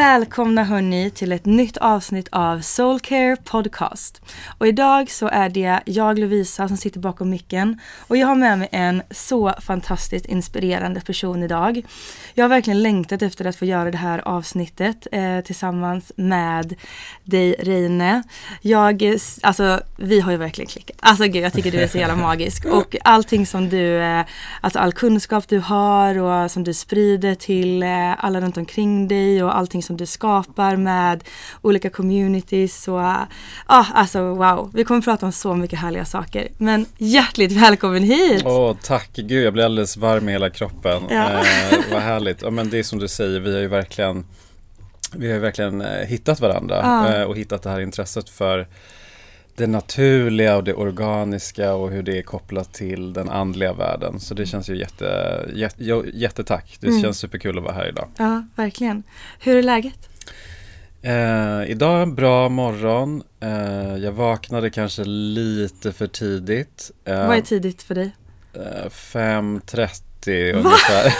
Välkomna hörni till ett nytt avsnitt av Soulcare Podcast. Och idag så är det jag Lovisa som sitter bakom micken och jag har med mig en så fantastiskt inspirerande person idag. Jag har verkligen längtat efter att få göra det här avsnittet eh, tillsammans med dig Reine. Jag, eh, alltså vi har ju verkligen klickat. Alltså gud jag tycker du är så jävla magisk och allting som du, eh, alltså all kunskap du har och som du sprider till eh, alla runt omkring dig och allting som du skapar med olika communities och ja, ah, alltså wow. Vi kommer prata om så mycket härliga saker. Men hjärtligt välkommen hit! Åh, tack! Gud, jag blir alldeles varm i hela kroppen. Ja. Eh, vad härligt. Ja, men det är som du säger, vi har ju verkligen vi har ju verkligen eh, hittat varandra Ja. eh, och hittat det här intresset för det naturliga och det organiska och hur det är kopplat till den andliga världen. Så det känns ju jätte, jätte, jättetack. Det Mm. känns superkul att vara här idag. Ja, verkligen. Hur är läget? Eh, idag är en bra morgon. Eh, jag vaknade kanske lite för tidigt. Eh, Vad är tidigt för dig? Eh, 5.30 ungefär.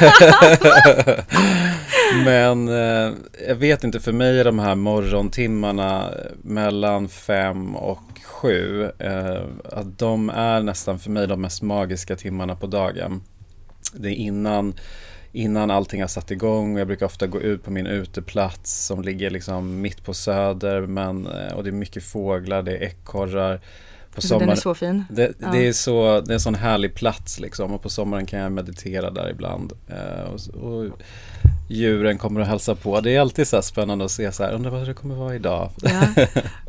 Men eh, jag vet inte, för mig är de här morgontimmarna mellan 5 och 7, eh, att de är nästan för mig de mest magiska timmarna på dagen. Det är innan, innan allting har satt igång jag brukar ofta gå ut på min uteplats som ligger liksom mitt på söder men, eh, och det är mycket fåglar, det är ekorrar. På Alltså, den är så fin. det, Ja. det, är så, det är en sån härlig plats liksom och på sommaren kan jag meditera där ibland. Eh, och, och djuren kommer att hälsa på. Det är alltid så spännande att se så här, undrar vad det kommer vara idag. Ja.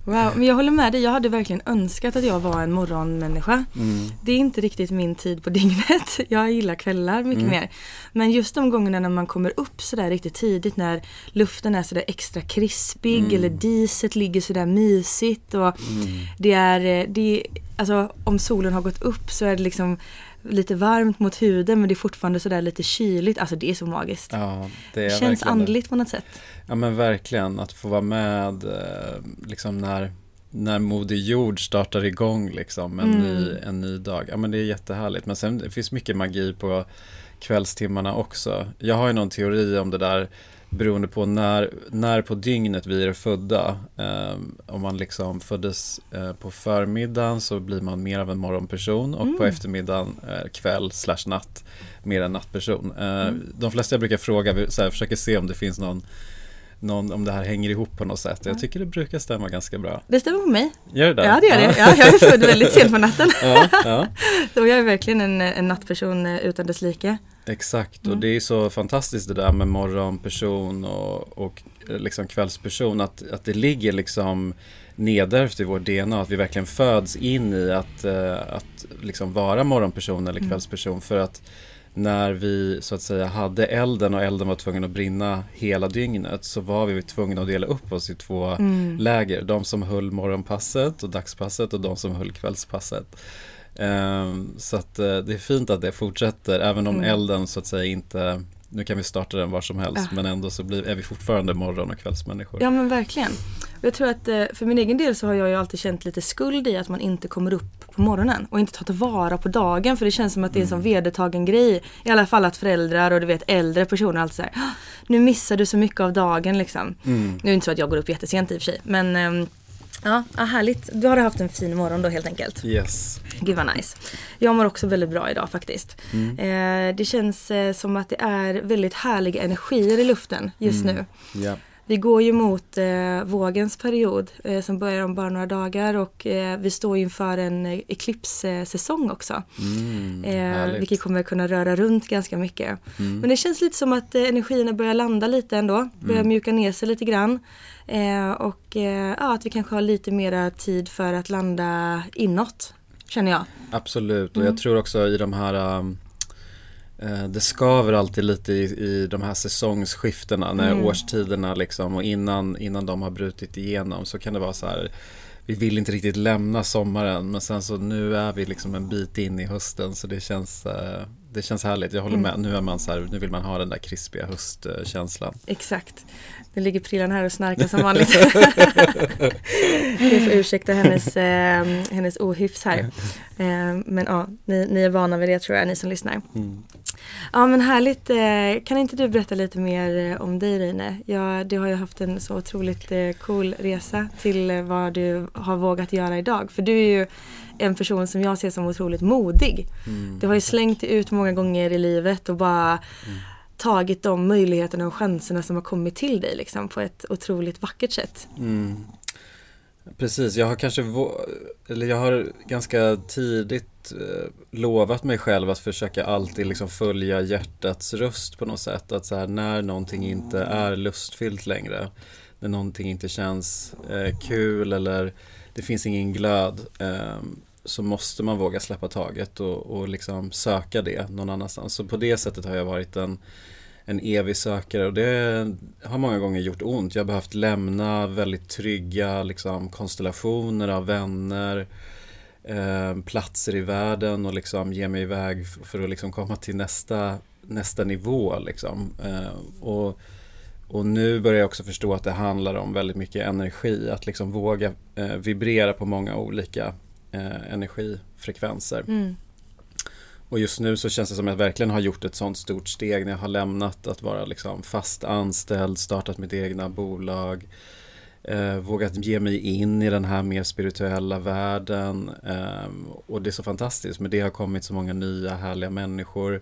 Wow, men jag håller med dig. Jag hade verkligen önskat att jag var en morgonmänniska. Mm. Det är inte riktigt min tid på dygnet. Jag gillar kvällar mycket Mm. mer. Men just de gångerna när man kommer upp sådär riktigt tidigt när luften är sådär extra krispig Mm. eller diset ligger sådär mysigt och Mm. det är, eh, det alltså om solen har gått upp så är det liksom lite varmt mot huden men det är fortfarande sådär lite kyligt. Alltså det är så magiskt. Ja, det är Känns det. andligt på något sätt. Ja men verkligen, att få vara med eh, liksom när, när Moder Jord startar igång liksom en, Mm. ny, en ny dag. Ja men det är jättehärligt. Men sen det finns mycket magi på kvällstimmarna också. Jag har ju någon teori om det där beroende på när, när på dygnet vi är födda. Eh, om man liksom föddes eh, på förmiddagen så blir man mer av en morgonperson och på eftermiddagen, eh, kväll slash natt, mer en nattperson. Eh, De flesta jag brukar fråga, så här, försöker se om det finns någon, någon, om det här hänger ihop på något sätt. Jag tycker det brukar stämma ganska bra. Det stämmer på mig. Gör det? Ja det gör det. Ja, jag är född väldigt sent på natten. Ja, ja. Så jag är verkligen en, en nattperson eh, utan dess like. Exakt, Mm. och det är så fantastiskt det där med morgonperson och, och eh, liksom kvällsperson att, att det ligger liksom nedärvt i vår DNA, att vi verkligen föds in i att, eh, att liksom vara morgonperson Mm. eller kvällsperson för att när vi så att säga hade elden och elden var tvungen att brinna hela dygnet så var vi tvungna att dela upp oss i två Mm. läger. De som höll morgonpasset och dagspasset och de som höll kvällspasset. Ehm, så att eh, det är fint att det fortsätter även om elden så att säga inte nu kan vi starta den var som helst Ja. men ändå så blir, är vi fortfarande morgon och kvällsmänniskor. Ja men verkligen. Jag tror att eh, för min egen del så har jag ju alltid känt lite skuld i att man inte kommer upp på morgonen och inte tar tillvara på dagen för det känns som att det är en sån vedertagen grej. I alla fall att föräldrar och du vet äldre personer alltid säger nu missar du så mycket av dagen liksom. Nu är det inte så att jag går upp jättesent i och för sig men ehm, ja, ja, härligt. Du har haft en fin morgon då helt enkelt. Yes. Gud vad nice. Jag mår också väldigt bra idag faktiskt. Eh, det känns eh, som att det är väldigt härliga energier i luften just nu. Ja. Vi går ju mot eh, vågens period eh, som börjar om bara några dagar och eh, vi står inför en eh, eclipssäsong också. Mm, Eh, vilket kommer kunna röra runt ganska mycket. Men det känns lite som att eh, energierna börjar landa lite ändå. Börjar mjuka ner sig lite grann. Och ja, att vi kanske har lite mera tid för att landa inåt. Känner jag. Absolut, Mm. och jag tror också i de här um, det skaver alltid lite i, i de här säsongsskiftena när Mm. årstiderna liksom och innan, innan de har brutit igenom så kan det vara så här vi vill inte riktigt lämna sommaren men sen så nu är vi liksom en bit in i hösten så det känns, eh, det känns härligt. Jag håller Mm. med, nu är man så här, nu vill man ha den där krispiga höstkänslan. Exakt. Det ligger prillan här och snarkar som vanligt. Jag får ursäkta hennes, eh, hennes ohyfs här. Eh, men ja, ni, ni är vana vid det tror jag, ni som lyssnar. Ja men härligt. Eh, kan inte du berätta lite mer eh, om dig Reine? Ja, du har ju haft en så otroligt eh, cool resa till vad du har vågat göra idag. För du är ju en person som jag ser som otroligt modig. Du har ju slängt ut många gånger i livet och bara tagit de möjligheterna och chanserna som har kommit till dig liksom, på ett otroligt vackert sätt. Mm. Precis, jag har kanske, eller jag har ganska tidigt eh, lovat mig själv att försöka alltid liksom följa hjärtats röst på något sätt. Att så här, när någonting inte är lustfyllt längre, när någonting inte känns eh, kul eller det finns ingen glöd, eh, så måste man våga släppa taget och, och liksom söka det någon annanstans. Så på det sättet har jag varit en en evig sökare och det har många gånger gjort ont. Jag har behövt lämna väldigt trygga liksom, konstellationer av vänner, eh, platser i världen och liksom ge mig iväg för att liksom komma till nästa, nästa nivå. Liksom. Eh, och, och nu börjar jag också förstå att det handlar om väldigt mycket energi, att liksom våga eh, vibrera på många olika eh, energifrekvenser. Mm. Och just nu så känns det som att jag verkligen har gjort ett sånt stort steg när jag har lämnat att vara liksom fast anställd, startat mitt egna bolag, eh, vågat ge mig in i den här mer spirituella världen. Eh, och det är så fantastiskt, med det har kommit så många nya härliga människor.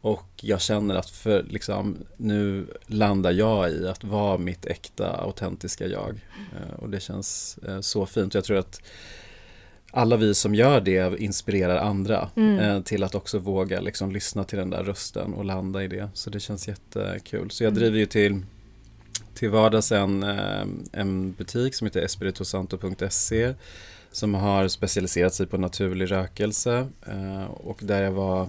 Och jag känner att för, liksom, nu landar jag i att vara mitt äkta, autentiska jag. Eh, och det känns eh, så fint. Jag tror att alla vi som gör det inspirerar andra eh, till att också våga liksom, lyssna till den där rösten och landa i det. Så det känns jättekul. Så jag driver ju till, till vardags en, eh, en butik som heter espiritosanto.se som har specialiserat sig på naturlig rökelse eh, och där jag var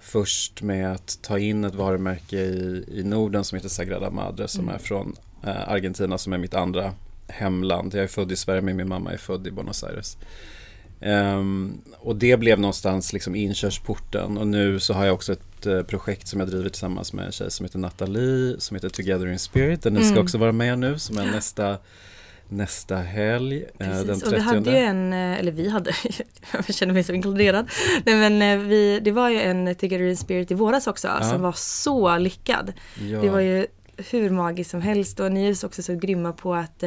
först med att ta in ett varumärke i, i Norden som heter Sagrada Madre som är från eh, Argentina som är mitt andra hemland. Jag är född i Sverige men min mamma är född i Buenos Aires. Um, och det blev någonstans liksom inkörsporten och nu så har jag också ett uh, projekt som jag driver tillsammans med en tjej som heter Nathalie som heter Together in Spirit. Den mm. ska också vara med nu som är nästa nästa helg. Eh, Precis, den 30. Och vi hade ju en, eh, eller vi hade, jag känner mig så inkluderad. Nej men eh, vi, det var ju en Together in Spirit i våras också ja. som var så lyckad. Ja. Det var ju hur magiskt som helst och ni är också så grymma på att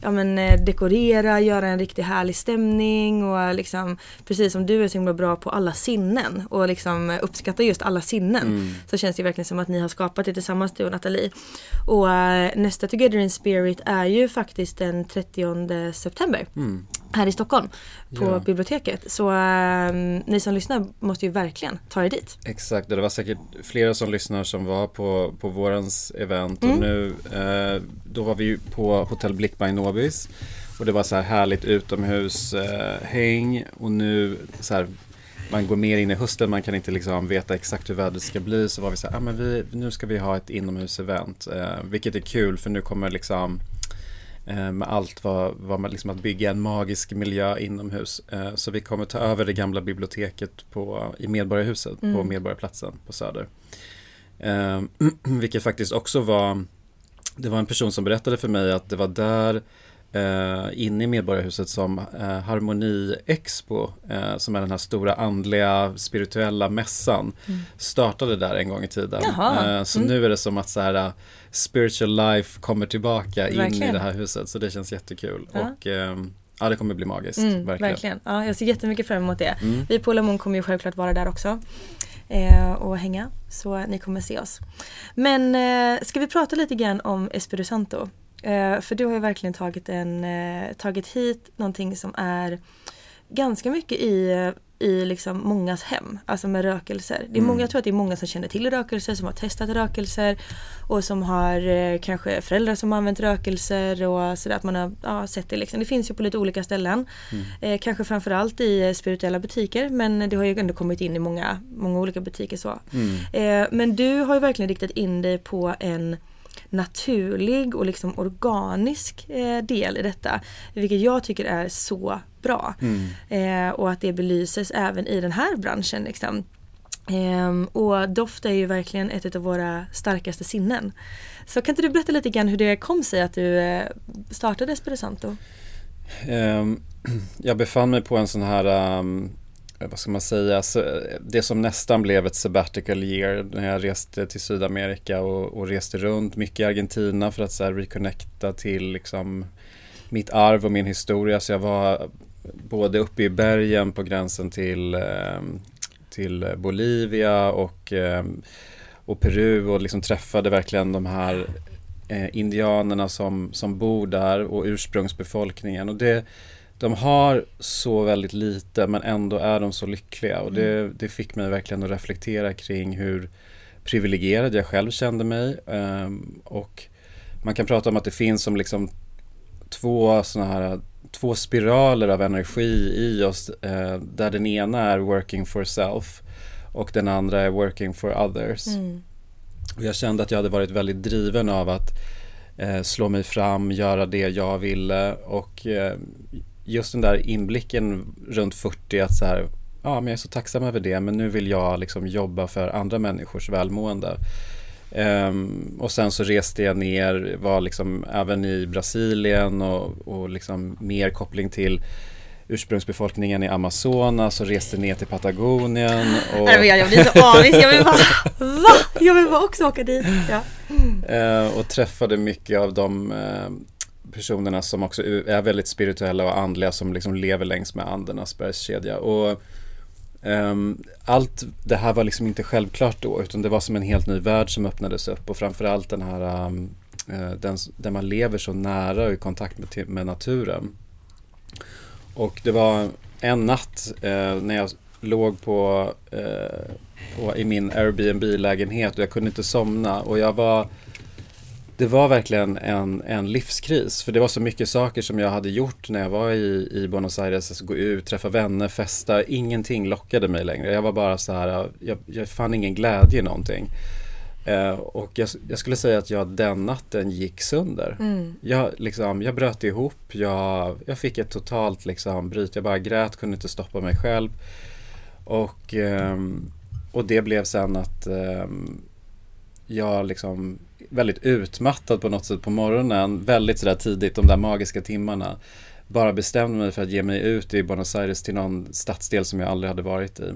ja, men, eh, dekorera, göra en riktigt härlig stämning och liksom precis som du är så himla bra på alla sinnen och liksom uppskattar just alla sinnen mm. så känns det verkligen som att ni har skapat det tillsammans du och Nathalie. Och uh, nästa Together in Spirit är ju faktiskt den 30 september. Mm här i Stockholm på ja. biblioteket. Så äh, ni som lyssnar måste ju verkligen ta er dit. Exakt, det var säkert flera som lyssnar som var på, på vårens event mm. och nu äh, då var vi ju på Hotell Blick by Nobis och det var så här härligt utomhushäng äh, och nu så här man går mer in i hösten, man kan inte liksom veta exakt hur vädret ska bli så var vi så här, ah, men vi, nu ska vi ha ett inomhusevent eh, vilket är kul för nu kommer liksom Eh, med allt vad, vad man liksom att bygga en magisk miljö inomhus. Eh, så vi kommer ta över det gamla biblioteket på, i Medborgarhuset mm. på Medborgarplatsen på Söder. Eh, vilket faktiskt också var, det var en person som berättade för mig att det var där eh, inne i Medborgarhuset som eh, Harmoni Expo, eh, som är den här stora andliga spirituella mässan, mm. startade där en gång i tiden. Eh, så mm. nu är det som att så här, uh, spiritual life kommer tillbaka Verkligen. in i det här huset, så det känns jättekul. Ja. Och, ehm, Ja det kommer bli magiskt, mm, verkligen. verkligen. Ja, jag ser jättemycket fram emot det. Mm. Vi på Lamon kommer ju självklart vara där också eh, och hänga. Så ni kommer se oss. Men eh, ska vi prata lite grann om Espirito Santo? Eh, för du har ju verkligen tagit, en, eh, tagit hit någonting som är ganska mycket i, i liksom mångas hem, alltså med rökelser. Det är många, mm. Jag tror att det är många som känner till rökelser, som har testat rökelser och som har eh, kanske föräldrar som har använt rökelser och sådär att man har ja, sett det liksom. Det finns ju på lite olika ställen. Mm. Eh, kanske framförallt i spirituella butiker men det har ju ändå kommit in i många, många olika butiker så. Mm. Eh, men du har ju verkligen riktat in dig på en naturlig och liksom organisk eh, del i detta. Vilket jag tycker är så bra. Mm. Eh, och att det belyses även i den här branschen. Liksom. Eh, och doft är ju verkligen ett av våra starkaste sinnen. Så kan inte du berätta lite grann hur det kom sig att du eh, startade Esperisanto? Um, jag befann mig på en sån här um, vad ska man säga, det som nästan blev ett sabbatical year när jag reste till Sydamerika och, och reste runt mycket i Argentina för att så här reconnecta till liksom mitt arv och min historia. Så jag var både uppe i bergen på gränsen till, ehm, till Bolivia och, ehm, och Peru och liksom träffade verkligen de här eh, indianerna som, som bor där och ursprungsbefolkningen. Och det, de har så väldigt lite men ändå är de så lyckliga och det, mm. det fick mig verkligen att reflektera kring hur privilegierad jag själv kände mig. Um, och man kan prata om att det finns som liksom två sådana här två spiraler av energi i oss uh, där den ena är working for self och den andra är working for others. Mm. Och jag kände att jag hade varit väldigt driven av att uh, slå mig fram, göra det jag ville och uh, just den där inblicken runt 40 att så här, ja men jag är så tacksam över det men nu vill jag liksom jobba för andra människors välmående. Um, och sen så reste jag ner, var liksom även i Brasilien och, och liksom mer koppling till ursprungsbefolkningen i Amazonas och reste ner till Patagonien. Och... Nej, jag blir så avis, jag vill bara, va? Jag vill bara också åka dit. Ja. Uh, och träffade mycket av de uh, personerna som också är väldigt spirituella och andliga som liksom lever längs med Andernas bergskedja. Och um, allt det här var liksom inte självklart då utan det var som en helt ny värld som öppnades upp och framförallt den här um, den, där man lever så nära och i kontakt med, med naturen. Och det var en natt eh, när jag låg på, eh, på, i min Airbnb-lägenhet och jag kunde inte somna och jag var det var verkligen en, en livskris. För det var så mycket saker som jag hade gjort när jag var i, i Buenos Aires. Alltså gå ut, träffa vänner, festa. Ingenting lockade mig längre. Jag var bara så här, jag, jag fann ingen glädje i någonting. Eh, och jag, jag, skulle säga att jag den natten gick sönder. Mm. Jag, liksom, jag bröt ihop, jag, jag fick ett totalt liksom, bryt. Jag bara grät, kunde inte stoppa mig själv. Och, eh, och det blev sen att eh, jag liksom väldigt utmattad på något sätt på morgonen, väldigt sådär tidigt, de där magiska timmarna. Bara bestämde mig för att ge mig ut i Buenos Aires till någon stadsdel som jag aldrig hade varit i.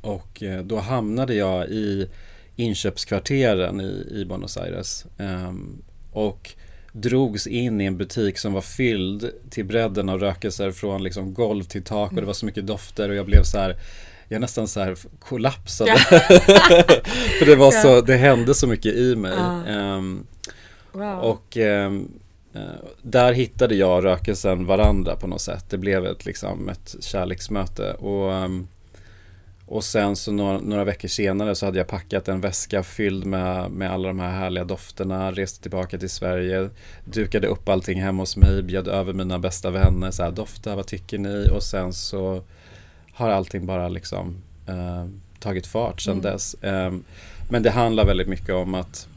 Och eh, då hamnade jag i inköpskvarteren i, i Buenos Aires. Um, och drogs in i en butik som var fylld till bredden av rökelser från liksom golv till tak och det var så mycket dofter och jag blev så här jag nästan så här kollapsade. Ja. För det var så, det hände så mycket i mig. Ja. Um, wow. Och um, där hittade jag och rökelsen varandra på något sätt. Det blev ett, liksom, ett kärleksmöte. Och, um, och sen så några, några, veckor senare så hade jag packat en väska fylld med, med alla de här härliga dofterna, reste tillbaka till Sverige, dukade upp allting hemma hos mig, bjöd över mina bästa vänner, så här, dofta, vad tycker ni? Och sen så har allting bara liksom eh, tagit fart sedan mm. dess. Eh, men det handlar väldigt mycket om att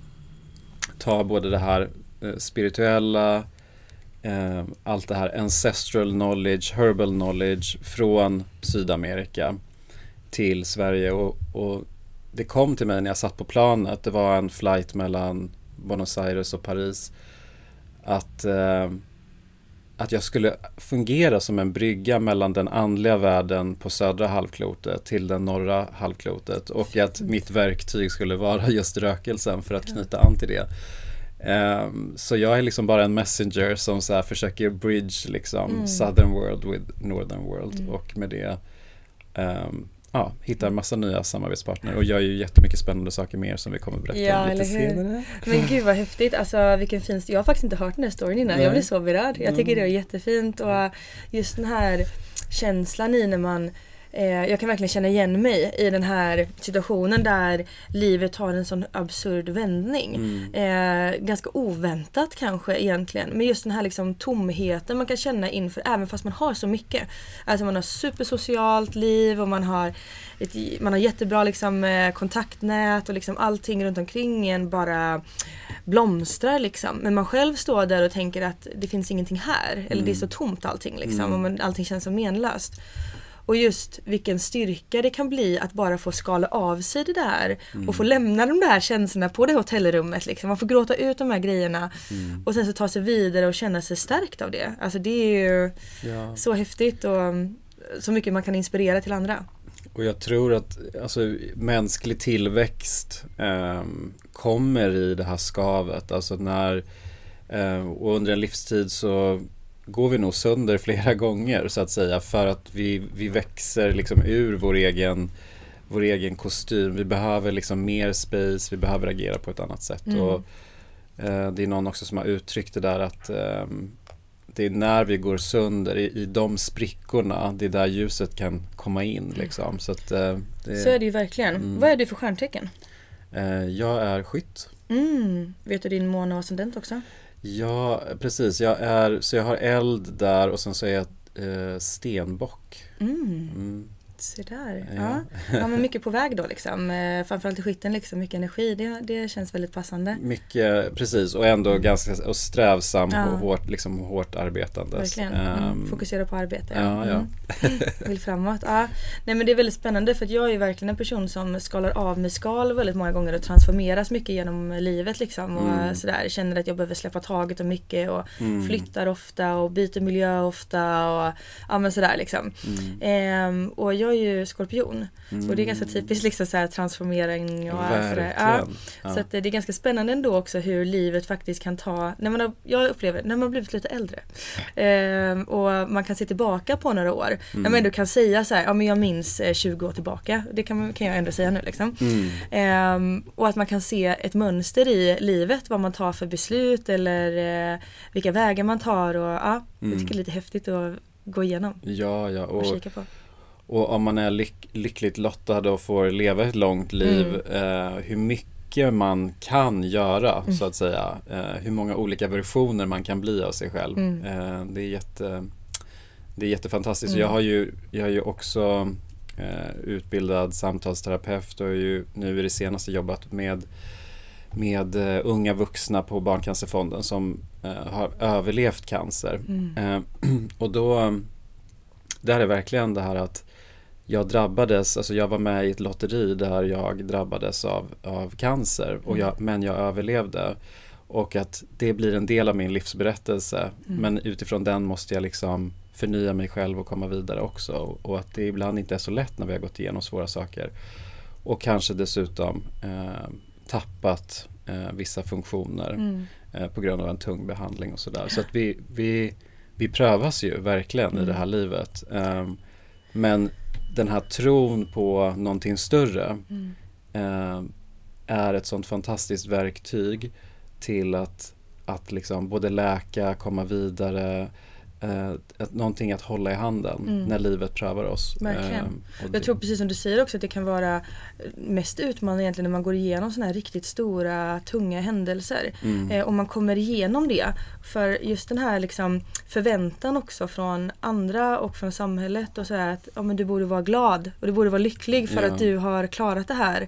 ta både det här eh, spirituella, eh, allt det här ancestral knowledge, herbal knowledge från Sydamerika till Sverige och, och det kom till mig när jag satt på planet, det var en flight mellan Buenos Aires och Paris, att eh, att jag skulle fungera som en brygga mellan den andliga världen på södra halvklotet till den norra halvklotet och att mitt verktyg skulle vara just rökelsen för att knyta an till det. Um, så jag är liksom bara en messenger som så försöker bridge liksom mm. southern world with northern world mm. och med det um, ja, hittar massa nya samarbetspartner och gör ju jättemycket spännande saker mer som vi kommer att berätta ja, om lite senare. Men gud vad häftigt, alltså vilken fin Jag har faktiskt inte hört den här storyn innan, Nej. jag blir så berörd. Jag tycker det är jättefint och just den här känslan i när man jag kan verkligen känna igen mig i den här situationen där livet har en sån absurd vändning. Mm. Eh, ganska oväntat kanske egentligen. Men just den här liksom tomheten man kan känna inför, även fast man har så mycket. Alltså man har supersocialt liv och man har, ett, man har jättebra liksom, eh, kontaktnät och liksom allting runt omkring en bara blomstrar liksom. Men man själv står där och tänker att det finns ingenting här. Eller mm. det är så tomt allting liksom. Mm. Och man, allting känns så menlöst. Och just vilken styrka det kan bli att bara få skala av sig det där mm. och få lämna de där känslorna på det hotellrummet. Liksom. Man får gråta ut de här grejerna mm. och sen så ta sig vidare och känna sig stärkt av det. Alltså det är ju ja. så häftigt och så mycket man kan inspirera till andra. Och jag tror att alltså, mänsklig tillväxt eh, kommer i det här skavet. Alltså när, eh, och under en livstid så går vi nog sönder flera gånger så att säga för att vi, vi växer liksom ur vår egen, vår egen kostym. Vi behöver liksom mer space, vi behöver agera på ett annat sätt. Mm. Och, eh, det är någon också som har uttryckt det där att eh, det är när vi går sönder, i, i de sprickorna, det är där ljuset kan komma in. Mm. Liksom. Så, att, eh, det, så är det ju verkligen. Mm. Vad är du för stjärntecken? Eh, jag är skytt. Mm. Vet du din måne och ascendent också? Ja, precis. Jag är, så jag har eld där och sen så är jag eh, stenbock. Mm. Mm. Se där. Ja. Ja. men mycket på väg då liksom. Eh, framförallt i skytten liksom, mycket energi. Det, det känns väldigt passande. Mycket, precis och ändå ganska och strävsam ja. och hårt, liksom, hårt arbetande. Verkligen. Mm. Um, Fokusera på arbete. Ja, ja. Mm. Vill framåt. Ja. Nej men det är väldigt spännande för att jag är verkligen en person som skalar av mig skal väldigt många gånger och transformeras mycket genom livet liksom. Och mm. sådär. Känner att jag behöver släppa taget om mycket och mm. flyttar ofta och byter miljö ofta och ja men sådär liksom. Um, och jag jag är ju skorpion. Mm. Och det är ganska typiskt liksom så här transformering och sådär. Ja. ja. Så att det är ganska spännande ändå också hur livet faktiskt kan ta, när man har, jag upplever när man har blivit lite äldre. Eh, och man kan se tillbaka på några år. Mm. När man ändå kan säga så här, ja men jag minns 20 eh, år tillbaka. Det kan, kan jag ändå säga nu liksom. Mm. Eh, och att man kan se ett mönster i livet, vad man tar för beslut eller eh, vilka vägar man tar. Och, ja, mm. Jag tycker det är lite häftigt att gå igenom. Ja, ja. Och, och. Och om man är lyck lyckligt lottad och får leva ett långt liv, mm. eh, hur mycket man kan göra mm. så att säga. Eh, hur många olika versioner man kan bli av sig själv. Mm. Eh, det, är jätte, det är jättefantastiskt. Jag, mm. har ju, jag har ju också eh, utbildad samtalsterapeut och har ju nu i det senaste jobbat med med uh, unga vuxna på Barncancerfonden som uh, har överlevt cancer. Mm. Och då, där är verkligen det här att jag drabbades, alltså jag var med i ett lotteri där jag drabbades av, av cancer, och jag, men jag överlevde. Och att det blir en del av min livsberättelse. Mm. Men utifrån den måste jag liksom förnya mig själv och komma vidare också. Och att det ibland inte är så lätt när vi har gått igenom svåra saker. Och kanske dessutom eh, tappat eh, vissa funktioner mm. eh, på grund av en tung behandling och sådär. Så att vi, vi, vi prövas ju verkligen mm. i det här livet. Ehm, men den här tron på någonting större mm. Ehm, är ett sånt fantastiskt verktyg till att, att liksom både läka, komma vidare, eh, någonting att hålla i handen mm. när livet prövar oss. Verkligen. Eh, jag tror precis som du säger också att det kan vara mest utmanande egentligen när man går igenom sådana här riktigt stora tunga händelser. Mm. Eh, och man kommer igenom det. För just den här liksom förväntan också från andra och från samhället och så här att ja, men du borde vara glad och du borde vara lycklig för ja. att du har klarat det här.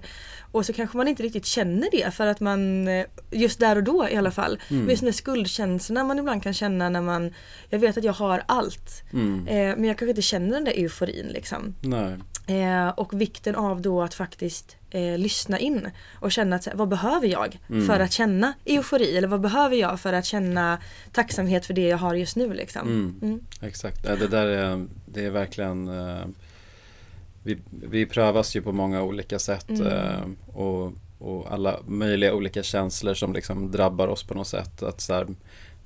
Och så kanske man inte riktigt känner det för att man, eh, just där och då i alla fall. Mm. Med sådana skuldkänslorna man ibland kan känna när man, jag vet att jag har allt. Mm. Eh, men jag kanske inte känner den där euforin liksom. Nej. Eh, och vikten av då att faktiskt eh, lyssna in och känna att vad behöver jag mm. för att känna eufori eller vad behöver jag för att känna tacksamhet för det jag har just nu liksom. Mm. Mm. Exakt, det där är, det är verkligen eh, vi, vi prövas ju på många olika sätt mm. eh, och, och alla möjliga olika känslor som liksom drabbar oss på något sätt. Att så här,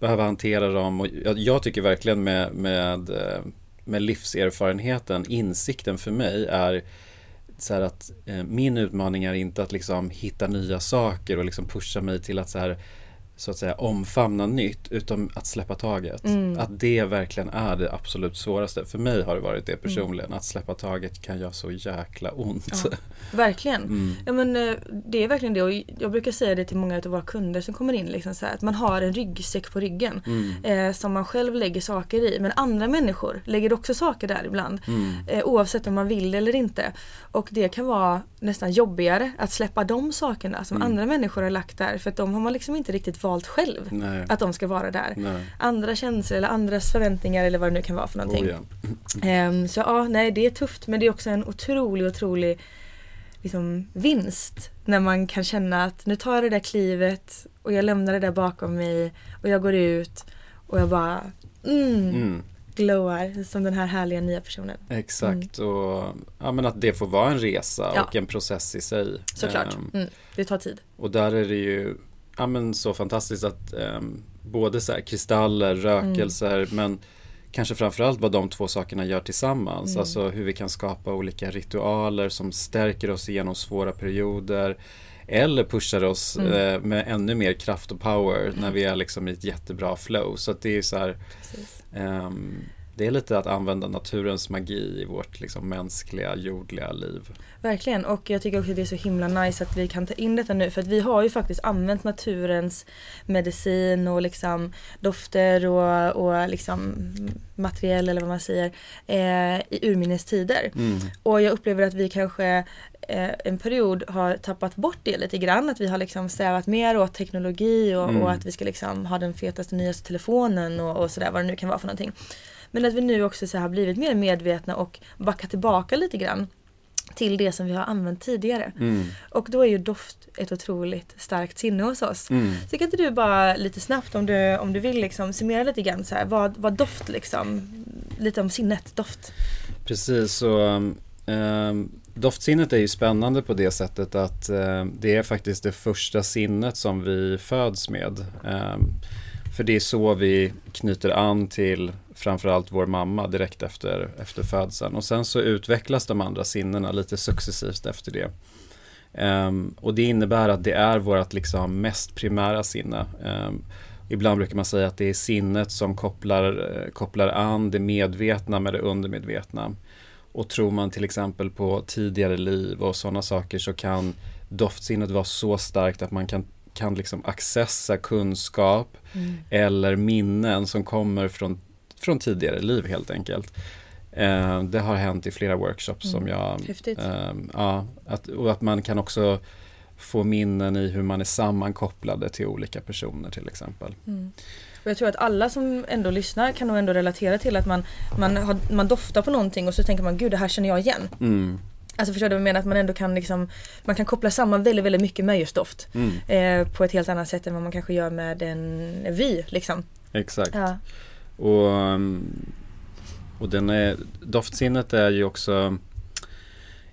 behöva hantera dem och jag, jag tycker verkligen med, med, eh, med livserfarenheten, insikten för mig är så att eh, min utmaning är inte att liksom hitta nya saker och liksom pusha mig till att så här så att säga omfamna nytt utan att släppa taget. Mm. Att det verkligen är det absolut svåraste. För mig har det varit det mm. personligen. Mm. Att släppa taget kan göra så jäkla ont. Ja, verkligen. Mm. Ja, men, eh, det är verkligen det och jag brukar säga det till många av våra kunder som kommer in. Liksom så här, att man har en ryggsäck på ryggen mm. eh, som man själv lägger saker i. Men andra människor lägger också saker där ibland. Mm. Eh, oavsett om man vill eller inte. Och det kan vara nästan jobbigare att släppa de sakerna som andra människor har lagt där. För att de har man liksom inte riktigt valt själv nej. att de ska vara där. Nej. Andra känslor eller andras förväntningar eller vad det nu kan vara för någonting. Oh, ja. um, så ja, nej det är tufft men det är också en otrolig, otrolig liksom, vinst när man kan känna att nu tar jag det där klivet och jag lämnar det där bakom mig och jag går ut och jag bara mm, mm. glowar som den här härliga nya personen. Exakt mm. och ja, men att det får vara en resa ja. och en process i sig. Såklart, um, det tar tid. Och där är det ju ja, men så fantastiskt att eh, både så här, kristaller, rökelser mm. men kanske framförallt vad de två sakerna gör tillsammans. Mm. Alltså hur vi kan skapa olika ritualer som stärker oss igenom svåra perioder eller pushar oss mm. eh, med ännu mer kraft och power när vi är liksom i ett jättebra flow. Så det är så här, um, det är lite att använda naturens magi i vårt liksom, mänskliga, jordliga liv. Verkligen och jag tycker också att det är så himla nice att vi kan ta in detta nu för att vi har ju faktiskt använt naturens medicin och liksom dofter och, och liksom materiell eller vad man säger eh, i urminnes tider. Mm. Och jag upplever att vi kanske eh, en period har tappat bort det lite grann. Att vi har liksom strävat mer åt teknologi och, mm. och att vi ska liksom ha den fetaste nyaste telefonen och, och sådär vad det nu kan vara för någonting. Men att vi nu också så har blivit mer medvetna och backar tillbaka lite grann till det som vi har använt tidigare. Mm. Och då är ju doft ett otroligt starkt sinne hos oss. Mm. Så kan inte du bara lite snabbt om du, om du vill liksom summera lite grann så här, vad, vad doft liksom, lite om sinnet, doft. Precis, så um, doftsinnet är ju spännande på det sättet att uh, det är faktiskt det första sinnet som vi föds med. Um, för det är så vi knyter an till framförallt vår mamma direkt efter, efter födseln. Och sen så utvecklas de andra sinnena lite successivt efter det. Um, och det innebär att det är vårt liksom mest primära sinne. Um, ibland brukar man säga att det är sinnet som kopplar, eh, kopplar an det medvetna med det undermedvetna. Och tror man till exempel på tidigare liv och sådana saker så kan doftsinnet vara så starkt att man kan kan liksom accessa kunskap mm. eller minnen som kommer från, från tidigare liv helt enkelt. Eh, det har hänt i flera workshops Mm. som jag... Häftigt. Eh, ja, att, och att man kan också få minnen i hur man är sammankopplade till olika personer till exempel. Och jag tror att alla som ändå lyssnar kan nog ändå relatera till att man, man, har, man doftar på någonting och så tänker man gud det här känner jag igen. Mm. Alltså förstår du vad jag menar? Att man ändå kan liksom Man kan koppla samman väldigt, väldigt mycket med just doft. Mm. Eh, på ett helt annat sätt än vad man kanske gör med en vy liksom. Exakt. Ja. Och, um, och den är, doftsinnet är ju också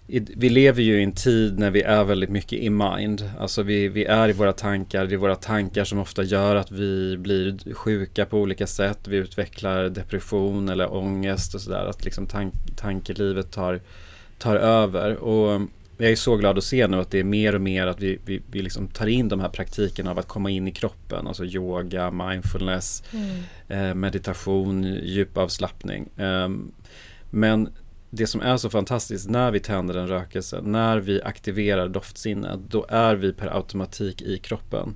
i, vi lever ju i en tid när vi är väldigt mycket i mind. Alltså vi, vi är i våra tankar. Det är våra tankar som ofta gör att vi blir sjuka på olika sätt. Vi utvecklar depression eller ångest och sådär. Att liksom tank, tankelivet tar, tar över. Och jag är så glad att se nu att det är mer och mer att vi, vi, vi liksom tar in de här praktikerna av att komma in i kroppen. Alltså yoga, mindfulness, eh, meditation, djupavslappning. Ehm, men det som är så fantastiskt när vi tänder en rökelse, när vi aktiverar doftsinnet, då är vi per automatik i kroppen.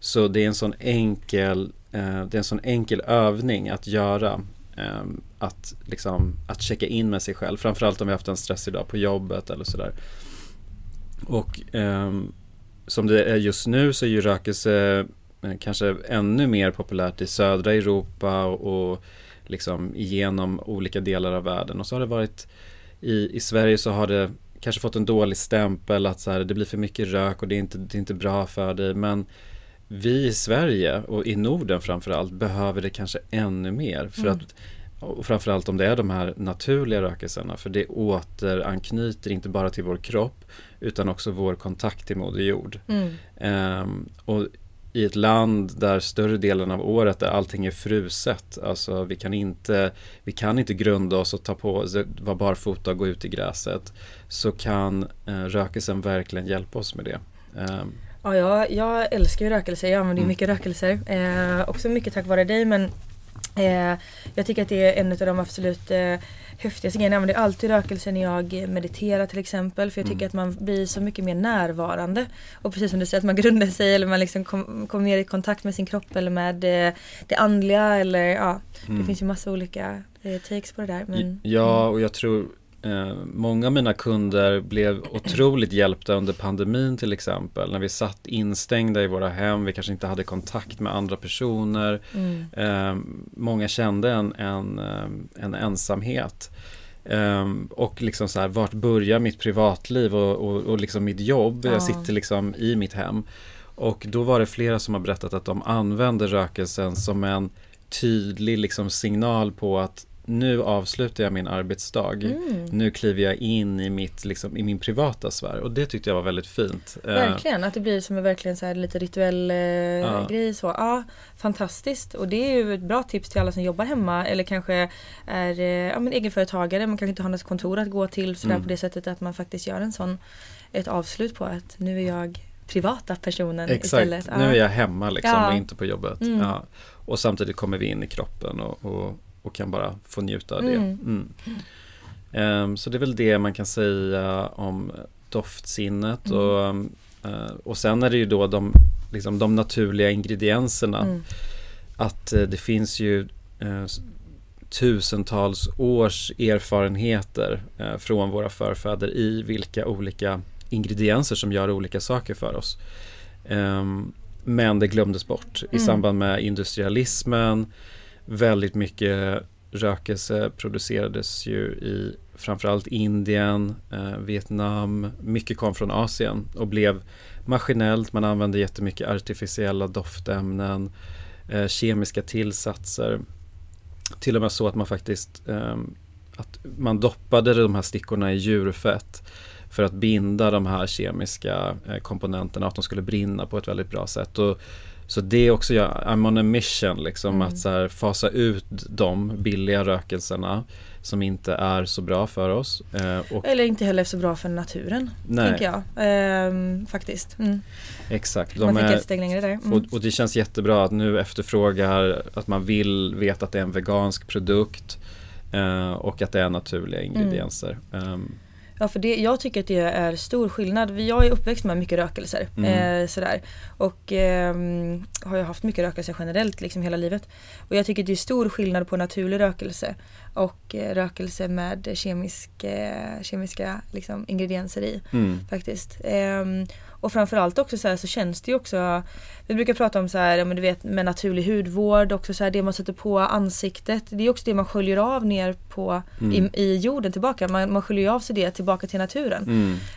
Så det är en sån enkel, eh, det är en sån enkel övning att göra. Eh, att, liksom, att checka in med sig själv, framförallt om vi har haft en stressig dag på jobbet eller sådär. Och ehm, som det är just nu så är ju rökelse eh, kanske ännu mer populärt i södra Europa och, liksom igenom olika delar av världen. Och så har det varit i, i Sverige så har det kanske fått en dålig stämpel att så här, det blir för mycket rök och det är, inte, det är inte bra för dig. Men vi i Sverige och i Norden framförallt behöver det kanske ännu mer. För att, och framförallt om det är de här naturliga rökelserna. För det återanknyter inte bara till vår kropp utan också vår kontakt till Moder Jord. Ehm, och i ett land där större delen av året där allting är fruset, alltså vi kan inte, vi kan inte grunda oss och ta på oss, vara barfota och gå ut i gräset, så kan eh, rökelsen verkligen hjälpa oss med det. Ehm, Ja, jag, jag älskar ju rökelser. Jag använder ju mycket rökelser. Eh, också mycket tack vare dig men eh, jag tycker att det är en av de absolut eh, häftigaste grejerna. Jag använder alltid rökelser när jag mediterar till exempel. För jag tycker att man blir så mycket mer närvarande. Och precis som du säger att man grundar sig eller man liksom kommer kom mer i kontakt med sin kropp eller med eh, det andliga eller ja. Det finns ju massa olika eh, takes på det där. Men, Ja, och jag tror många av mina kunder blev otroligt hjälpta under pandemin till exempel. När vi satt instängda i våra hem, vi kanske inte hade kontakt med andra personer. Eh, många kände en, en, eh, en ensamhet. Eh, och liksom så här, vart börjar mitt privatliv och, och, och liksom mitt jobb? Jag sitter liksom i mitt hem. Och då var det flera som har berättat att de använder rökelsen som en tydlig liksom signal på att nu avslutar jag min arbetsdag. Nu kliver jag in i, mitt, liksom, i min privata sfär. Och det tyckte jag var väldigt fint. Eh, Verkligen, att det blir som en verkligen så här lite rituell eh, grej så. Ja, fantastiskt. Och det är ju ett bra tips till alla som jobbar hemma eller kanske är eh, ja, men egenföretagare. Man kanske inte har något kontor att gå till sådär Mm. på det sättet att man faktiskt gör en sån ett avslut på att nu är jag privata personen Exakt, istället. nu är jag hemma liksom Ja. och inte på jobbet. Mm. Ja. Och samtidigt kommer vi in i kroppen och, och, och kan bara få njuta av det. Mm. Ehm, så det är väl det man kan säga om doftsinnet. Mm. Och, eh, och sen är det ju då de, liksom, de naturliga ingredienserna. Mm. Att eh, det finns ju s- tusentals års erfarenheter eh, från våra förfäder i vilka olika ingredienser som gör olika saker för oss. Ehm, men det glömdes bort i samband med industrialismen. Väldigt mycket rökelse producerades ju i framförallt Indien, eh, Vietnam. Mycket kom från Asien och blev maskinellt. Man använde jättemycket artificiella doftämnen, eh, kemiska tillsatser. Till och med så att man faktiskt eh, att man doppade de här stickorna i djurfett för att binda de här kemiska eh, komponenterna att de skulle brinna på ett väldigt bra sätt. Och, så det är också, jag, I'm on a mission liksom att så här, fasa ut de billiga rökelserna som inte är så bra för oss. Eh, Eller inte heller så bra för naturen. Nej. Tänker jag. Ehm, faktiskt. Mm. exakt, man de tänker är, ett steg längre där. Mm. och, och det känns jättebra att nu efterfrågar att man vill veta att det är en vegansk produkt eh, och att det är naturliga Mm. ingredienser. Ehm, Ja för det, jag tycker att det är stor skillnad. Jag är uppväxt med mycket rökelser. Mm. Eh, sådär. Och eh, har ju haft mycket rökelse generellt liksom hela livet. Och jag tycker att det är stor skillnad på naturlig rökelse och eh, rökelse med kemisk, eh, kemiska liksom, ingredienser i. Mm. Faktiskt. Och framförallt också så, här, så känns det ju också Vi brukar prata om så här, men du vet med naturlig hudvård också så här, det man sätter på ansiktet. Det är också det man sköljer av ner på i, i jorden tillbaka. Man, man sköljer av sig det tillbaka till naturen.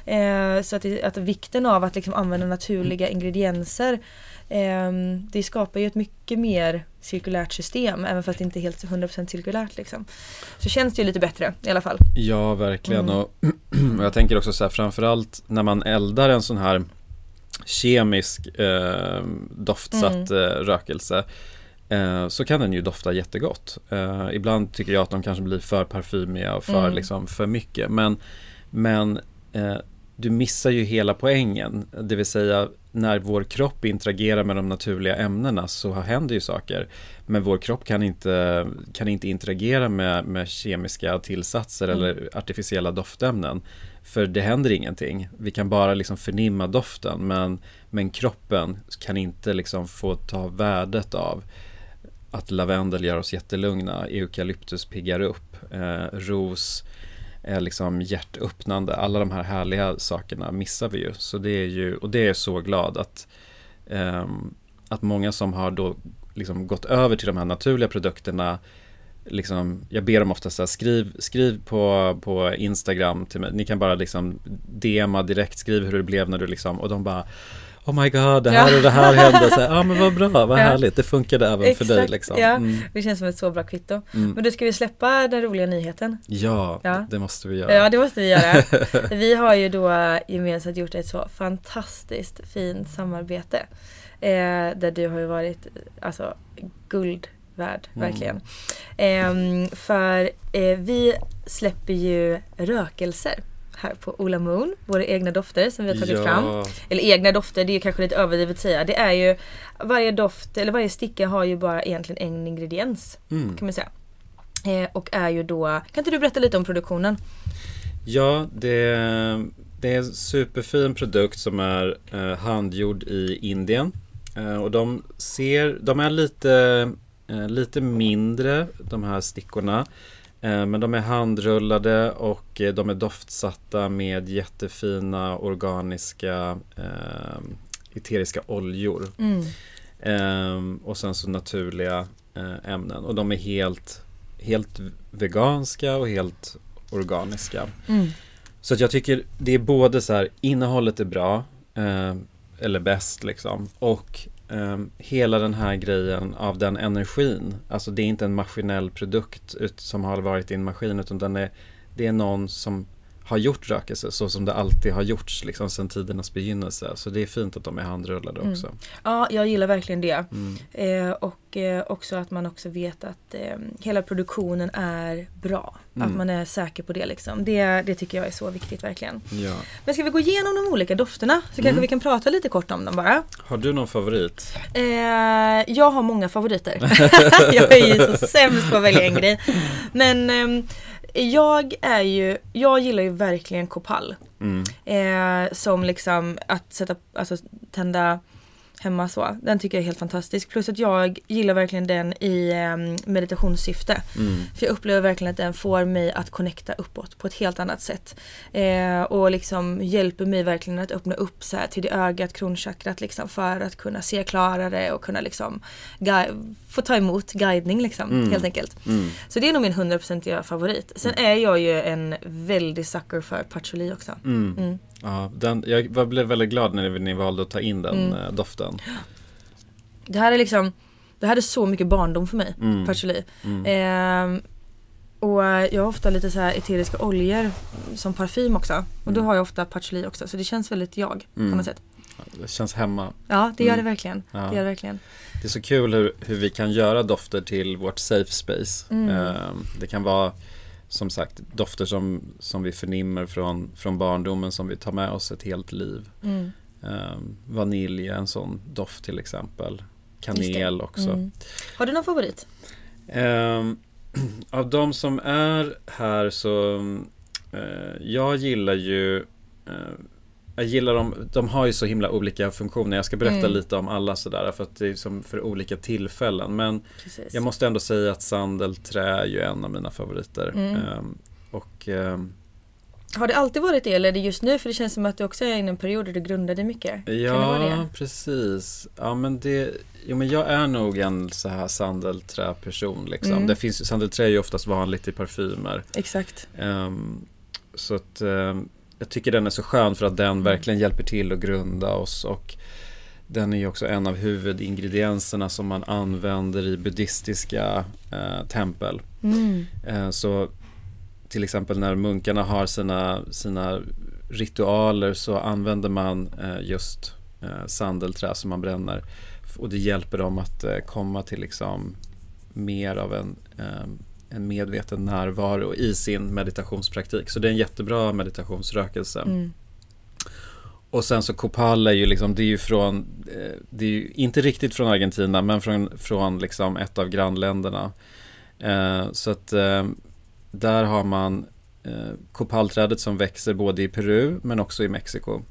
Mm. Eh, så att, att vikten av att liksom använda naturliga ingredienser ehm, Det skapar ju ett mycket mer cirkulärt system även fast det inte är helt 100% cirkulärt liksom. Så känns det ju lite bättre i alla fall. Ja, verkligen. Mm. Och, och jag tänker också så här, framförallt när man eldar en sån här kemisk eh, doftsatt Mm. eh, rökelse eh, så kan den ju dofta jättegott. Eh, ibland tycker jag att de kanske blir för parfymiga och för, Mm. liksom, för mycket. Men, men du missar ju hela poängen. Det vill säga när vår kropp interagerar med de naturliga ämnena så händer ju saker. Men vår kropp kan inte, kan inte interagera med, med kemiska tillsatser eller artificiella doftämnen. För det händer ingenting. Vi kan bara liksom förnimma doften men, men kroppen kan inte liksom få ta värdet av att lavendel gör oss jättelugna, eukalyptus piggar upp, eh, ros är liksom hjärtöppnande. Alla de här härliga sakerna missar vi ju. Så det är ju, och det är jag så glad att, eh, att många som har då liksom gått över till de här naturliga produkterna Liksom, jag ber dem ofta så här, skriv, skriv på, på Instagram till mig. Ni kan bara liksom DMa direkt, skriv hur det blev när du liksom, och de bara Oh my god, det här Ja. och det här hände. Ja ah, men vad bra, vad Ja. härligt. Det funkade även för dig Exakt, liksom. ja. Mm. Det känns som ett så bra kvitto. Mm. Men då ska vi släppa den roliga nyheten. Ja, Ja. det måste vi göra. Ja det måste vi göra. vi har ju då gemensamt gjort ett så fantastiskt fint samarbete. Eh, där du har ju varit alltså guld värd, Mm. verkligen. Ehm, för eh, vi släpper ju rökelser här på Ola Moon, våra egna dofter som vi har tagit ja. fram. Eller egna dofter, det är kanske lite överdrivet att säga. Det är ju varje doft, eller varje sticka har ju bara egentligen en ingrediens. Mm. Kan man säga. Eh, och är ju då, kan inte du berätta lite om produktionen? Ja, det, det är en superfin produkt som är eh, handgjord i Indien. Eh, och de ser, de är lite, eh, lite mindre de här stickorna. Eh, men de är handrullade och eh, de är doftsatta med jättefina organiska eh, eteriska oljor. Mm. Ehm, och sen så naturliga eh, ämnen. Och de är helt, helt veganska och helt organiska. Mm. Så att jag tycker det är både så här innehållet är bra eh, eller bäst liksom och eh, hela den här grejen av den energin. Alltså det är inte en maskinell produkt ut, som har varit i en maskin utan den är, det är någon som har gjort rökelse så som det alltid har gjorts liksom sedan tidernas begynnelse. Så det är fint att de är handrullade Mm. också. Ja, jag gillar verkligen det. Mm. Eh, och eh, också att man också vet att eh, hela produktionen är bra. Att Mm. man är säker på det liksom. Det, det tycker jag är så viktigt verkligen. Ja. Men ska vi gå igenom de olika dofterna? Så kanske Mm. vi kan prata lite kort om dem bara. Har du någon favorit? Eh, jag har många favoriter. jag är ju så sämst på att välja en grej. Men ehm, jag är ju, jag gillar ju verkligen Copal. Mm. Eh, som liksom att sätta, alltså tända hemma så. Den tycker jag är helt fantastisk. Plus att jag gillar verkligen den i eh, meditationssyfte. Mm. För jag upplever verkligen att den får mig att connecta uppåt på ett helt annat sätt. Eh, och liksom hjälper mig verkligen att öppna upp så här till det ögat, kronchakrat liksom för att kunna se klarare och kunna liksom få ta emot guidning liksom Mm. helt enkelt. Mm. Så det är nog min 100% favorit. Sen är jag ju en väldig sucker för patchouli också. Mm. Mm. Ja, den, jag blev väldigt glad när ni valde att ta in den Mm. eh, doften. Det här är liksom Det här är så mycket barndom för mig, Mm. patchouli. Mm. Ehm, och jag har ofta lite så här eteriska oljor som parfym också. Och då har jag ofta patchouli också. Så det känns väldigt jag Mm. på något sätt. Det känns hemma. Ja, det gör Mm. det verkligen. Ja. Det gör det verkligen. Det är så kul hur, hur vi kan göra dofter till vårt safe space. Mm. Ehm, Det kan vara som sagt dofter som, som vi förnimmer från, från barndomen som vi tar med oss ett helt liv. Mm. Ehm, vanilj är en sån doft till exempel. Kanel också. Mm. Har du någon favorit? Ehm, av de som är här så eh, jag gillar ju eh, jag gillar dem, de har ju så himla olika funktioner. Jag ska berätta Mm. lite om alla sådär för att det är som för olika tillfällen. Men Precis. jag måste ändå säga att sandelträ är ju en av mina favoriter. Mm. Ehm, och ehm, Har det alltid varit det eller är det just nu? För det känns som att du också är i en period där du grundar dig mycket. Ja, precis. Ja, men det, jo, men jag är nog en så här sandelträperson liksom. Mm. Det finns, sandelträ är ju oftast vanligt i parfymer. Exakt. Ehm, så att ehm, jag tycker den är så skön för att den Mm. verkligen hjälper till att grunda oss. Och den är ju också en av huvudingredienserna som man använder i buddhistiska eh, tempel. Mm. Eh, Så till exempel när munkarna har sina, sina ritualer så använder man eh, just eh, sandelträ som man bränner. Och det hjälper dem att eh, komma till liksom mer av en, eh, en medveten närvaro i sin meditationspraktik. Så det är en jättebra meditationsrökelse. Mm. Och sen så Copal är ju liksom, det är ju från, eh, det är ju inte riktigt från Argentina men från, från liksom ett av grannländerna. Eh, så att eh, där har man eh, kopalträdet som växer både i Peru men också i Mexiko.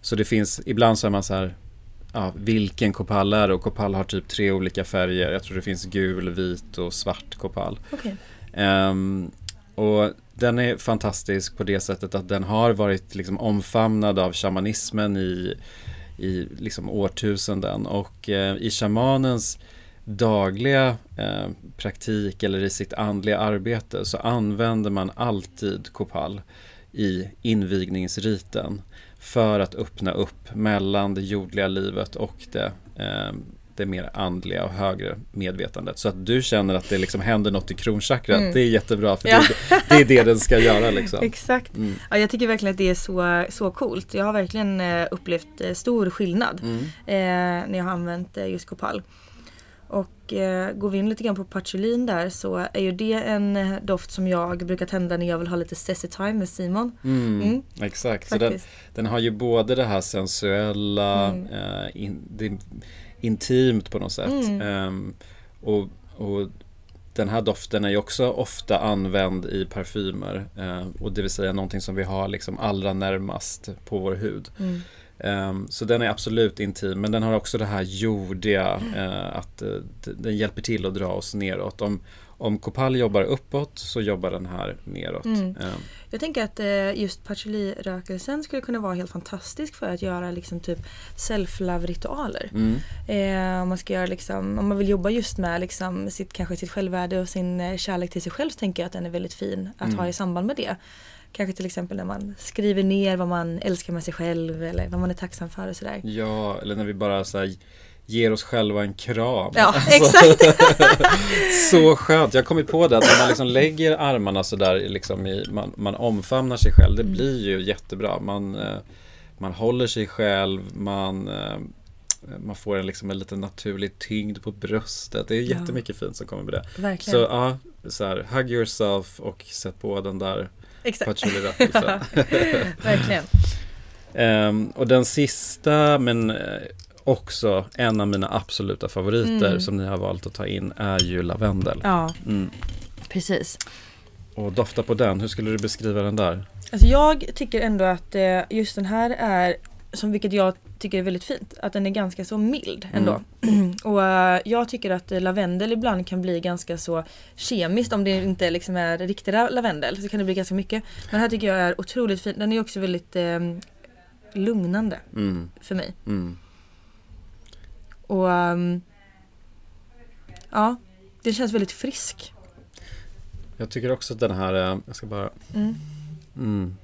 Så det finns, ibland så är man så här, ja, vilken kopal är det? Och kopal har typ tre olika färger. Jag tror det finns gul, vit och svart kopal. Okej. Ehm, och den är fantastisk på det sättet att den har varit liksom omfamnad av shamanismen i, i liksom årtusenden. Och eh, i shamanens dagliga eh, praktik eller i sitt andliga arbete så använder man alltid kopal i invigningsriten för att öppna upp mellan det jordliga livet och det, eh, det mer andliga och högre medvetandet. Så att du känner att det liksom händer något i kronchakrat, Mm. det är jättebra för Ja. det, det är det den ska göra liksom. Exakt. Mm. Ja, jag tycker verkligen att det är så, så coolt. Jag har verkligen eh, upplevt eh, stor skillnad Mm. eh, när jag har använt eh, just Copal. Och eh, går vi in lite grann på patchoulin där så är ju det en eh, doft som jag brukar tända när jag vill ha lite sessy time med Simon. Mm, Mm. Exakt, så den, den har ju både det här sensuella, Mm. eh, in, det intimt på något sätt. Mm. Ehm, och, och den här doften är ju också ofta använd i parfymer. Eh, och det vill säga någonting som vi har liksom allra närmast på vår hud. Ehm, så den är absolut intim men den har också det här jordiga eh, att d- den hjälper till att dra oss neråt. Om, om Copal jobbar uppåt så jobbar den här neråt. Mm. Ehm, Jag tänker att eh, just patchouli-rökelsen skulle kunna vara helt fantastisk för att göra liksom typ self-love-ritualer. mm. Om man ska göra liksom, om man vill jobba just med liksom sitt, kanske sitt självvärde och sin kärlek till sig själv så tänker jag att den är väldigt fin att Mm. ha i samband med det. Kanske till exempel när man skriver ner vad man älskar med sig själv eller vad man är tacksam för och sådär. Ja, eller när vi bara så här, ger oss själva en kram. Ja, Alltså, exakt. så skönt. Jag har kommit på det att när man liksom lägger armarna så där, liksom i, man, man omfamnar sig själv. Det Mm. blir ju jättebra. Man, eh, man håller sig själv, man, eh, man får en, liksom en liten naturlig tyngd på bröstet. Det är Ja. jättemycket fint som kommer med det. Verkligen. Så ja, så här, hug yourself och sätt på den där exakt. patchouli-rökelsen. Verkligen. Ehm, och den sista, men eh, också en av mina absoluta favoriter Mm. som ni har valt att ta in är ju lavendel. Ja, Mm. precis. Och dofta på den, hur skulle du beskriva den där? Alltså jag tycker ändå att eh, just den här är, som vilket jag tycker är väldigt fint, att den är ganska så mild ändå. och eh, jag tycker att lavendel ibland kan bli ganska så kemiskt om det inte liksom är riktig la- lavendel så kan det bli ganska mycket. Men den här tycker jag är otroligt fin, den är också väldigt eh, lugnande Mm, för mig. mm. Och ehm, ja, det känns väldigt frisk. Jag tycker också att den här, eh, jag ska bara Mm. mm.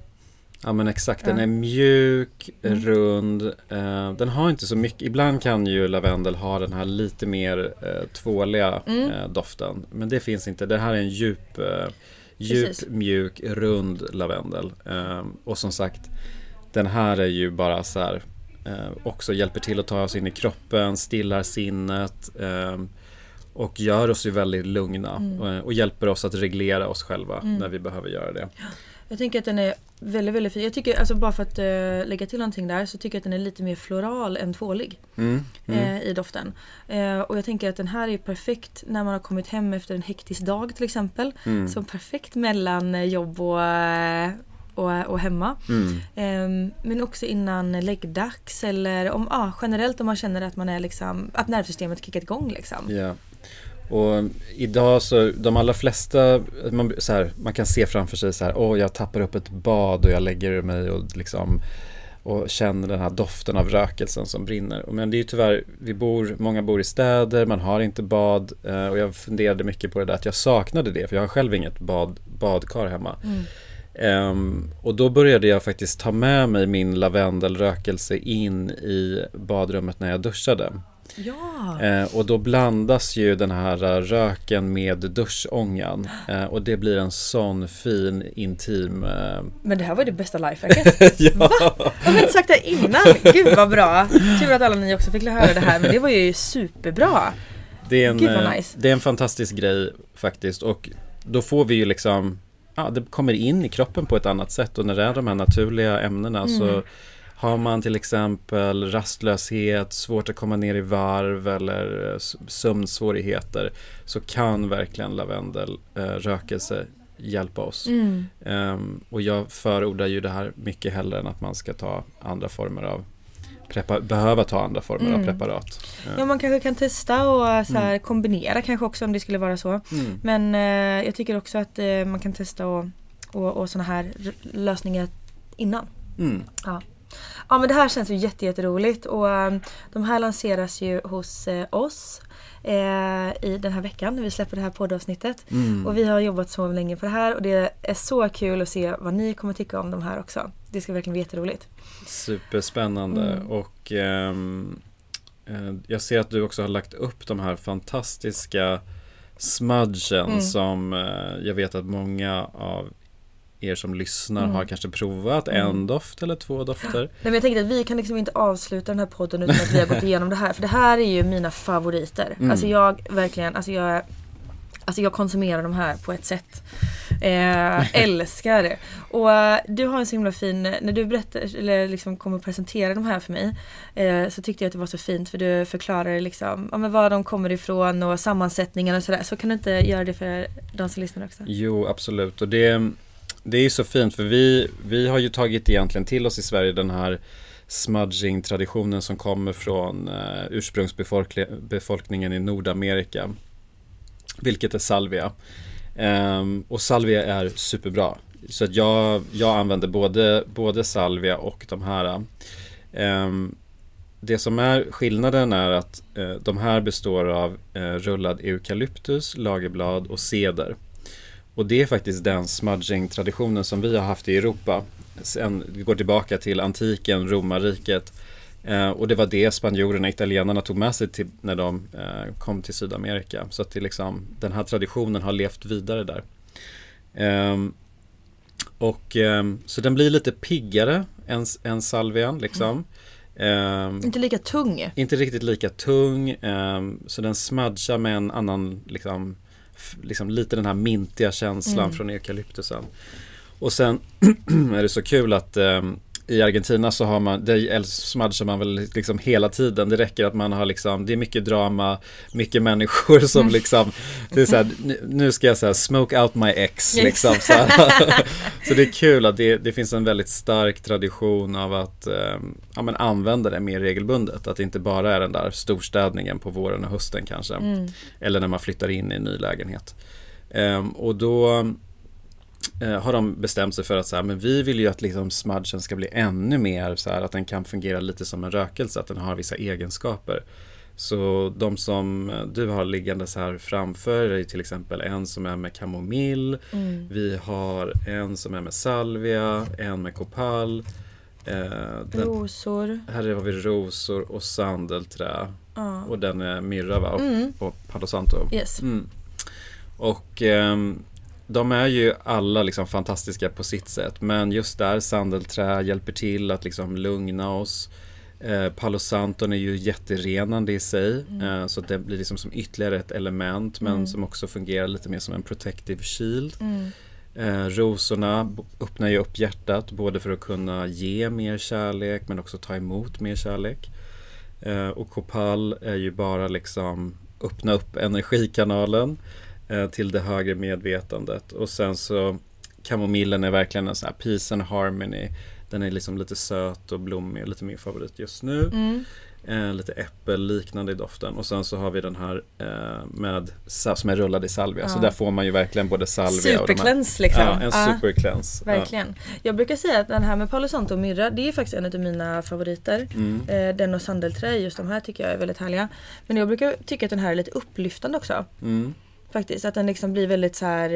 Ja men exakt, den är mjuk, Mm. rund, eh, den har inte så mycket, ibland kan ju lavendel ha den här lite mer eh, tvåliga Mm. eh, doften. Men det finns inte, det här är en djup, eh, djup Precis. mjuk, rund lavendel. Eh, och som sagt, den här är ju bara så här, eh, också hjälper till att ta oss in i kroppen, stillar sinnet eh, och gör oss ju väldigt lugna Mm. och, och hjälper oss att reglera oss själva när vi behöver göra det. Jag tänker att den är väldigt, väldigt fin. Jag tycker, alltså bara för att eh, lägga till någonting där, så tycker jag att den är lite mer floral än tvålig Mm, mm. eh, i doften. Eh, och jag tänker att den här är perfekt när man har kommit hem efter en hektisk dag till exempel. Mm. Så perfekt mellan jobb och, och, och hemma. Ehm, men också innan läggdags eller om, ja, generellt om man känner att man är liksom, att nervsystemet kickat igång liksom. Ja. Och idag så, de allra flesta, man, så här, man kan se framför sig så här, åh jag tappar upp ett bad och jag lägger mig och liksom och känner den här doften av rökelsen som brinner. Men det är ju tyvärr, vi bor, många bor i städer, man har inte bad eh, och jag funderade mycket på det där att jag saknade det för jag har själv inget bad, badkar hemma. Ehm, och då började jag faktiskt ta med mig min lavendelrökelse in i badrummet när jag duschade. Ja! Eh, och då blandas ju den här röken med duschångan eh, och det blir en sån fin intim eh, Men det här var det bästa lifehacket. ja. Va? Har vi inte sagt det innan? Gud vad bra! Tur att alla ni också fick höra det här men det var ju superbra. Det är, en, Gud, vad eh, nice. det är en fantastisk grej faktiskt och då får vi ju liksom Ja, det kommer in i kroppen på ett annat sätt och när det är de här naturliga ämnena Mm. så har man till exempel rastlöshet, svårt att komma ner i varv eller eh, sömnsvårigheter så kan verkligen lavendelrökelse hjälpa oss. Mm. Ehm, och jag förordar ju det här mycket hellre än att man ska ta andra former av prepa- behöva ta andra former av Mm. preparat. Ja man kanske kan testa och så här, kombinera kanske också om det skulle vara så. Mm. Men eh, jag tycker också att eh, man kan testa och, och, och sådana här r- lösningar innan. Mm. Ja. Ja men det här känns ju jätte, jätteroligt och eh, de här lanseras ju hos eh, oss eh, i den här veckan när vi släpper det här poddavsnittet. Mm. Och vi har jobbat så länge på det här och det är så kul att se vad ni kommer tycka om de här också. Det ska verkligen bli jätteroligt. Superspännande Mm. och ehm, eh, jag ser att du också har lagt upp de här fantastiska smudgen Mm. som jag vet att många av er som lyssnar Mm. har kanske provat en doft eller två dofter. Nej, men jag tänkte att vi kan liksom inte avsluta den här podden utan att vi har gått igenom det här. För det här är ju mina favoriter. Mm. Alltså jag verkligen, alltså jag, alltså jag konsumerar de här på ett sätt. Eh, älskar det. Och eh, du har en så himla fin, när du berättar, eller liksom kommer presentera de här för mig. Eh, så tyckte jag att det var så fint för du förklarar liksom, ja, men var de kommer ifrån och sammansättningen och sådär. Så kan du inte göra det för de som lyssnar också? Jo, absolut. Och det, det är ju så fint för vi, vi har ju tagit egentligen till oss i Sverige den här smudging-traditionen som kommer från eh, ursprungsbefolkningen i Nordamerika. Vilket är salvia. Ehm, och salvia är superbra. Så att jag, jag använder både, både salvia och de här. Ehm, det som är skillnaden är att eh, de här består av eh, rullad eukalyptus, lagerblad och ceder. Och det är faktiskt den smudging-traditionen som vi har haft i Europa. Sen, vi går tillbaka till antiken, romarriket. Eh, och det var det spanjorerna, italienarna tog med sig till, när de eh, kom till Sydamerika. Så att det liksom, den här traditionen har levt vidare där. Ehm, och ehm, så den blir lite piggare än, än salvian liksom. Ehm, Inte lika tung. inte riktigt lika tung, ehm, så den smudgar med en annan, liksom, liksom lite den här mintiga känslan från eukalyptusen. Och sen är det så kul att ehm, i Argentina så har man, det smudgar man väl liksom hela tiden. Det räcker att man har liksom, det är mycket drama, mycket människor som liksom, det är så här, nu- ska jag säga smoke out my ex liksom. Så, så det är kul att det, det finns en väldigt stark tradition av att eh, ja, men använda det mer regelbundet. Att det inte bara är den där storstädningen på våren och hösten kanske. Eller när man flyttar in i en ny lägenhet. Ehm, och då har de bestämt sig för att så här, men vi vill ju att liksom smudgen ska bli ännu mer så här att den kan fungera lite som en rökelse, att den har vissa egenskaper. Så de som eh, du har liggande så här framför är till exempel en som är med kamomill. Vi har en som är med salvia, en med kopal. Eh, den, Rosor. här har vi rosor och sandelträ. Ja. Och den är myrra va? Och, Mm. och palo santo. Yes. Mm. Och ehm, de är ju alla liksom fantastiska på sitt sätt. Men just där sandelträ hjälper till att liksom lugna oss. Eh, Palo Santon är ju jätterenande i sig. Eh, så det blir liksom som ytterligare ett element. Men som också fungerar lite mer som en protective shield. Eh, rosorna öppnar ju upp hjärtat både för att kunna ge mer kärlek men också ta emot mer kärlek. Eh, och Kopal är ju bara liksom öppna upp energikanalen till det högre medvetandet och sen så kamomillen är verkligen en sån här peace and harmony. Den är liksom lite söt och blommig, lite min favorit just nu. Mm. Eh, lite äppelliknande i doften och sen så har vi den här eh, med, som är rullad i salvia. Så Ja. där får man ju verkligen både salvia och. Supercleanse liksom. Ja, en Ja. supercleanse. Ja. Verkligen. Jag brukar säga att den här med Palo Santo och myrra, det är faktiskt en av mina favoriter. Mm. Eh, den och sandelträ, just de här tycker jag är väldigt härliga. Men jag brukar tycka att den här är lite upplyftande också. Mm. Faktiskt, att den liksom blir väldigt så här,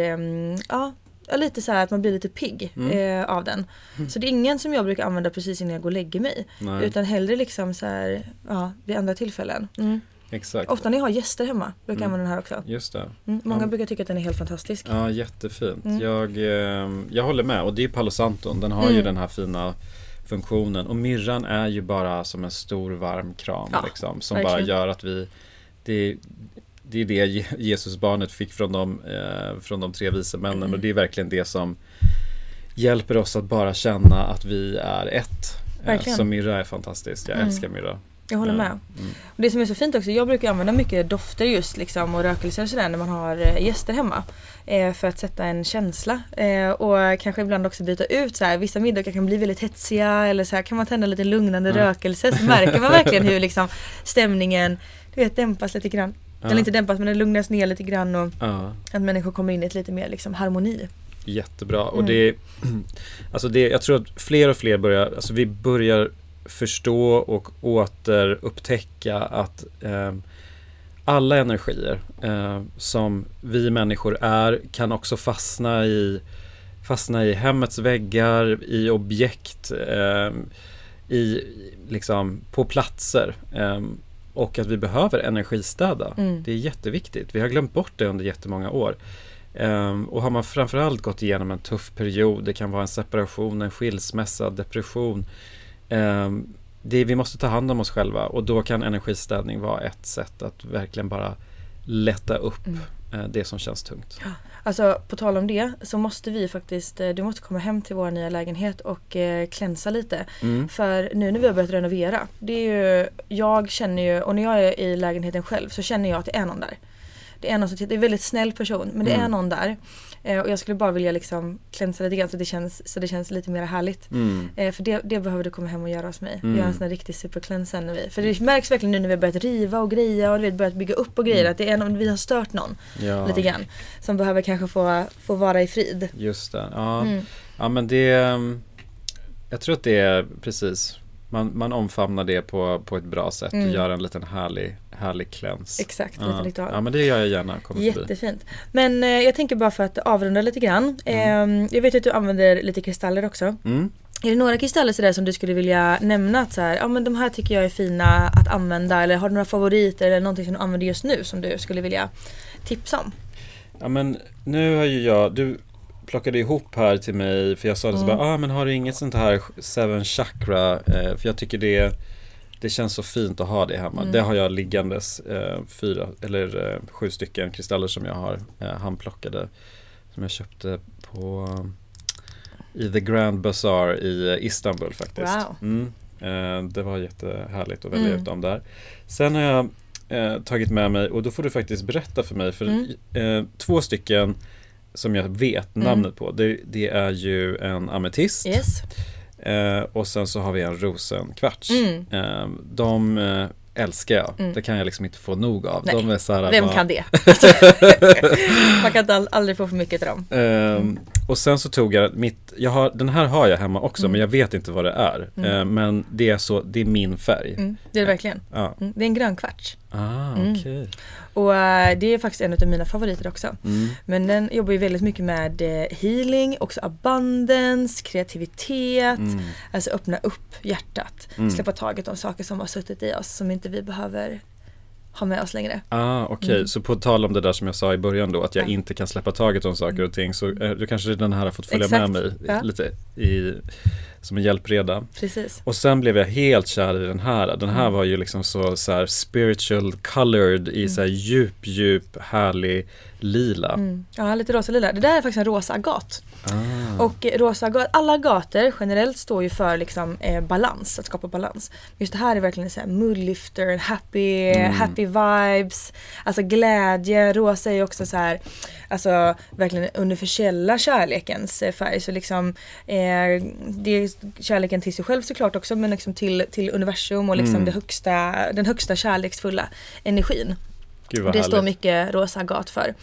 ja, lite så att man blir lite pigg Mm. eh, av den. Så det är ingen som jag brukar använda precis innan jag går och lägger mig. Nej. Utan hellre liksom så här, ja, vid andra tillfällen. Mm. Exakt. Ofta när jag har gäster hemma brukar jag använda den här också. Just det. Mm. Många Ja. brukar tycka att den är helt fantastisk. Ja, jättefint. Mm. Jag, eh, jag håller med och det är Palo Santon. Den har ju Mm. den här fina funktionen och myrran är ju bara som en stor varm kram Ja, liksom, som verkligen. bara gör att vi det, det är det Je- Jesusbarnet fick från de, eh, från de tre vise männen Mm. och det är verkligen det som hjälper oss att bara känna att vi är ett. Eh, Verkligen. Så myrra är fantastiskt, jag Mm. älskar myrra. Jag håller med. Mm. Och det som är så fint också, jag brukar använda mycket dofter just liksom och rökelser och sådär när man har eh, gäster hemma. Eh, för att sätta en känsla. Eh, och kanske ibland också byta ut så här. Vissa middagar kan bli väldigt hetsiga eller så här kan man tända lite lugnande Ja. rökelse så märker man verkligen hur liksom stämningen du vet, dämpas lite grann. Ja. Eller inte dämpas men den lugnas ner lite grann och Ja. att människor kommer in i ett lite mer liksom harmoni. Jättebra. Och Mm. det, alltså det, jag tror att fler och fler börjar, alltså vi börjar förstå och återupptäcka att eh, alla energier eh, som vi människor är kan också fastna i, fastna i hemmets väggar, i objekt, eh, i, liksom, på platser. Och att vi behöver energistäda. Mm. Det är jätteviktigt. Vi har glömt bort det under jättemånga år. Ehm, och har man framförallt gått igenom en tuff period, det kan vara en separation, en skilsmässa, depression. ehm, det, vi måste ta hand om oss själva och då kan energistädning vara ett sätt att verkligen bara lätta upp Mm. eh, det som känns tungt. Alltså på tal om det så måste vi faktiskt, eh, du måste komma hem till vår nya lägenhet och eh, klänsa lite. Mm. För nu när vi har börjat renovera, det är ju, jag känner ju, och när jag är i lägenheten själv så känner jag att det är någon där. Det är någon som tittar, det är en väldigt snäll person men det Mm. är någon där. Eh, och jag skulle bara vilja liksom klänsa lite grann så det känns, så det känns lite mer härligt. Mm. Eh, för det, det behöver du komma hem och göra hos mig. Mm. Göra en sån här riktig supercleanse när vi, För det märks verkligen nu när vi har börjat riva och greja och du vet, börjat bygga upp och grejer Mm. att det är någon, vi har stört någon Ja, lite grann. Som behöver kanske få, få vara i frid. just det. Ja, Mm. ja men det ehm, Jag tror att det är precis man, man omfamnar det på, på ett bra sätt Mm. och gör en liten härlig, härlig cleanse. Exakt, Ja. lite ritual. ja men det gör jag gärna. Kommer förbi. Jättefint. Men eh, jag tänker bara för att avrunda lite grann. Mm. Eh, jag vet att du använder lite kristaller också. Mm. Är det några kristaller sådär som du skulle vilja nämna att så här, ja men de här tycker jag är fina att använda eller har du några favoriter eller någonting som du använder just nu som du skulle vilja tipsa om? Ja men nu har ju jag, du plockade ihop här till mig för jag sa det så Mm. bara, ah men har du inget sånt här seven chakra? Eh, för jag tycker det det känns så fint att ha det hemma. Mm. Det har jag liggandes eh, fyra eller eh, sju stycken kristaller som jag har eh, handplockade. Som jag köpte på i The Grand Bazaar i Istanbul faktiskt. Wow. Mm. Eh, det var jättehärligt att välja Mm. ut dem där. Sen har jag eh, tagit med mig och då får du faktiskt berätta för mig för Mm. eh, två stycken som jag vet namnet på. Det, det är ju en ametist Yes. eh, och sen så har vi en rosenkvarts. Mm. Eh, de eh, älskar jag. Mm. Det kan jag liksom inte få nog av. Nej. De är så här Vem bara- kan det? Man kan aldrig få för mycket av dem. Ehm, och sen så tog jag mitt, jag har, den här har jag hemma också Mm. men jag vet inte vad det är. Mm. Eh, men det är så, det är min färg. Mm, det är det verkligen. Ja. Mm, det är en grön kvarts. Ah, Mm. okej. Och eh, det är faktiskt en av mina favoriter också. Mm. Men den jobbar ju väldigt mycket med eh, healing, också abundance, kreativitet. Alltså öppna upp hjärtat. Släppa taget om saker som har suttit i oss som inte vi behöver ha med oss längre. Ah, okej, Mm. så på tal om det där som jag sa i början då, att jag Ja. inte kan släppa taget om saker och ting, så eh, då kanske den här har fått följa Exakt, med mig ja. lite i, som en hjälpreda. Precis. Och sen blev jag helt kär i den här. Den här Mm. var ju liksom så, så här spiritual colored i så här djup, djup, härlig lila. Mm. Ja, lite rosa lila. Det där är faktiskt en rosa agat. Ah. Och rosa, alla gator generellt står ju för liksom eh, balans, att skapa balans. Just det här är verkligen så här moodlifter, happy, happy vibes, alltså glädje. Rosa är ju också så här, alltså verkligen universella kärlekens eh, färg. Så liksom, eh, det är kärleken till sig själv såklart också men liksom till, till universum och liksom det högsta, den högsta kärleksfulla energin. Det står härligt. mycket rosa gat för.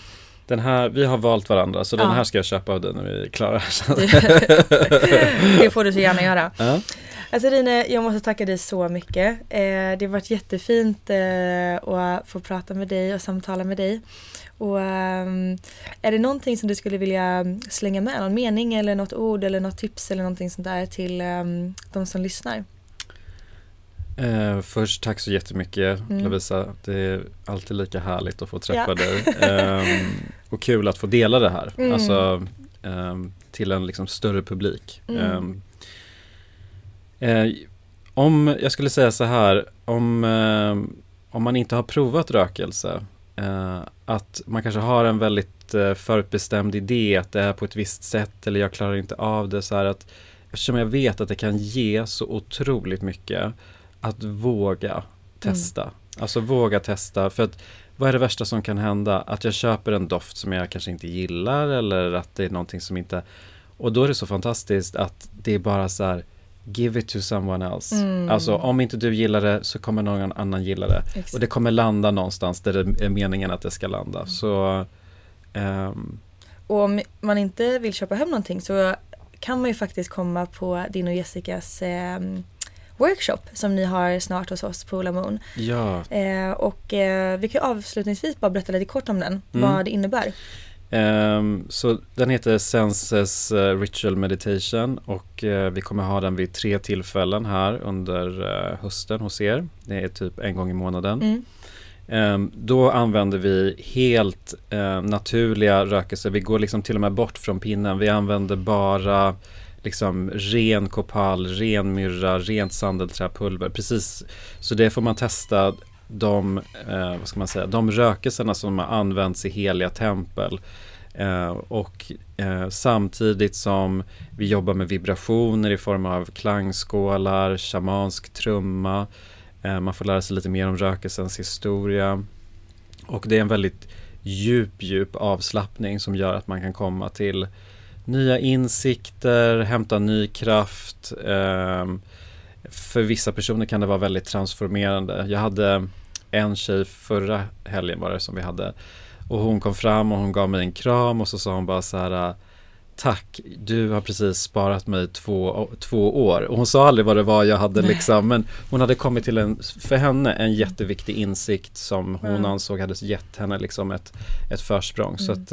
Den här, vi har valt varandra så den Ja. här ska jag köpa av dig när vi är klara. det får du så gärna göra. ja. Alltså Rine, jag måste tacka dig så mycket. Eh, det har varit jättefint eh, att få prata med dig och samtala med dig. Och, ehm, är det någonting som du skulle vilja slänga med? Någon mening eller något ord eller något tips eller någonting sånt där till ehm, de som lyssnar? Eh, först tack så jättemycket Mm. Lovisa. Det är alltid lika härligt att få träffa Ja. dig. Ehm, och kul att få dela det här. Mm. Alltså ehm, till en liksom större publik. Mm. Ehm, eh, om jag skulle säga så här, om, ehm, om man inte har provat rökelse, eh, att man kanske har en väldigt eh, förutbestämd idé att det är på ett visst sätt eller jag klarar inte av det så här att eftersom jag vet att det kan ge så otroligt mycket att våga testa. Alltså våga testa för att vad är det värsta som kan hända? Att jag köper en doft som jag kanske inte gillar eller att det är någonting som inte och då är det så fantastiskt att det är bara så här Give it to someone else. Mm. Alltså om inte du gillar det så kommer någon annan gilla det. Exakt. Och det kommer landa någonstans där det är meningen att det ska landa. Så ehm, Och om man inte vill köpa hem någonting så kan man ju faktiskt komma på din och Jessicas ehm, workshop som ni har snart hos oss på Ola Moon. ja, Eh, och eh, vi kan ju avslutningsvis bara berätta lite kort om den, Mm. vad det innebär. Ehm, så den heter Senses eh, Ritual Meditation och eh, vi kommer ha den vid tre tillfällen här under eh, hösten hos er. Det är typ en gång i månaden. Mm. Ehm, då använder vi helt eh, naturliga rökelser. Vi går liksom till och med bort från pinnen. Vi använder bara liksom ren kopal, ren myrra, rent sandelträpulver. Precis, så det får man testa de, eh, vad ska man säga, de rökelserna som har använts i heliga tempel. Eh, och eh, samtidigt som vi jobbar med vibrationer i form av klangskålar, shamansk trumma. Eh, man får lära sig lite mer om rökelsens historia. Och det är en väldigt djup, djup avslappning som gör att man kan komma till nya insikter, hämta ny kraft. Ehm, för vissa personer kan det vara väldigt transformerande. Jag hade en tjej förra helgen var det som vi hade och hon kom fram och hon gav mig en kram och så sa hon bara så här Tack, du har precis sparat mig två, två år. Och hon sa aldrig vad det var jag hade liksom, men hon hade kommit till en, för henne, en jätteviktig insikt som hon Mm. ansåg hade gett henne liksom ett, ett försprång. Så att,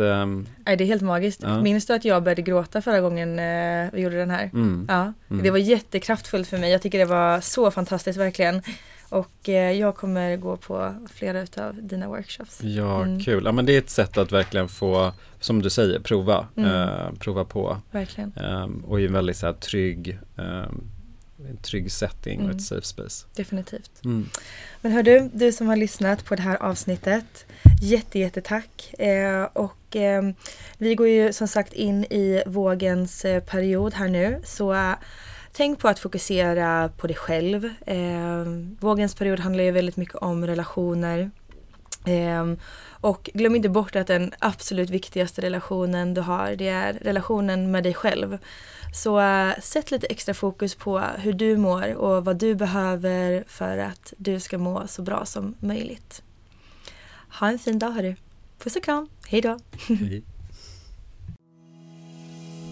Nej, det är helt magiskt. Ja. Minns du att jag började gråta förra gången eh, vi gjorde den här? mm, Ja, Mm. det var jättekraftfullt för mig. Jag tycker det var så fantastiskt verkligen. Och eh, jag kommer gå på flera utav dina workshops. ja, Mm. kul. Ja, men det är ett sätt att verkligen få, som du säger, prova, Mm. eh, prova på. Verkligen. Ehm, och i en väldigt så här trygg, ehm, en trygg setting och Mm. ett safe space. Definitivt. Mm. Men hör du, du som har lyssnat på det här avsnittet. Jätte, jätte tack. Eh, och eh, vi går ju som sagt in i vågens eh, period här nu. Så eh, tänk på att fokusera på dig själv. Eh, vågens period handlar ju väldigt mycket om relationer. Eh, och glöm inte bort att den absolut viktigaste relationen du har, det är relationen med dig själv. Så äh, sätt lite extra fokus på hur du mår och vad du behöver för att du ska må så bra som möjligt. Ha en fin dag hörru. Puss och kram. Hej då. Hej.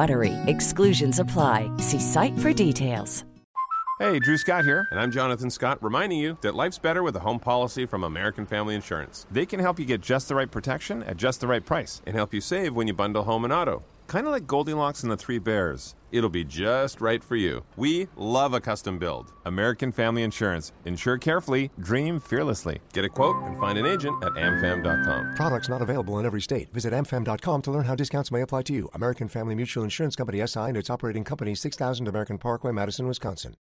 BUTTERY. Exclusions apply. See site for details. Hey, Drew Scott here, and I'm Jonathan Scott, reminding you that life's better with a home policy from American Family Insurance. They can help you get just the right protection at just the right price and help you save when you bundle home and auto. Kind of like Goldilocks and the Three Bears. It'll be just right for you. We love a custom build. American Family Insurance. Insure carefully, dream fearlessly. Get a quote and find an agent at amfam.com. Products not available in every state. Visit amfam.com to learn how discounts may apply to you. American Family Mutual Insurance Company SI and its operating company 6000 American Parkway, Madison, Wisconsin.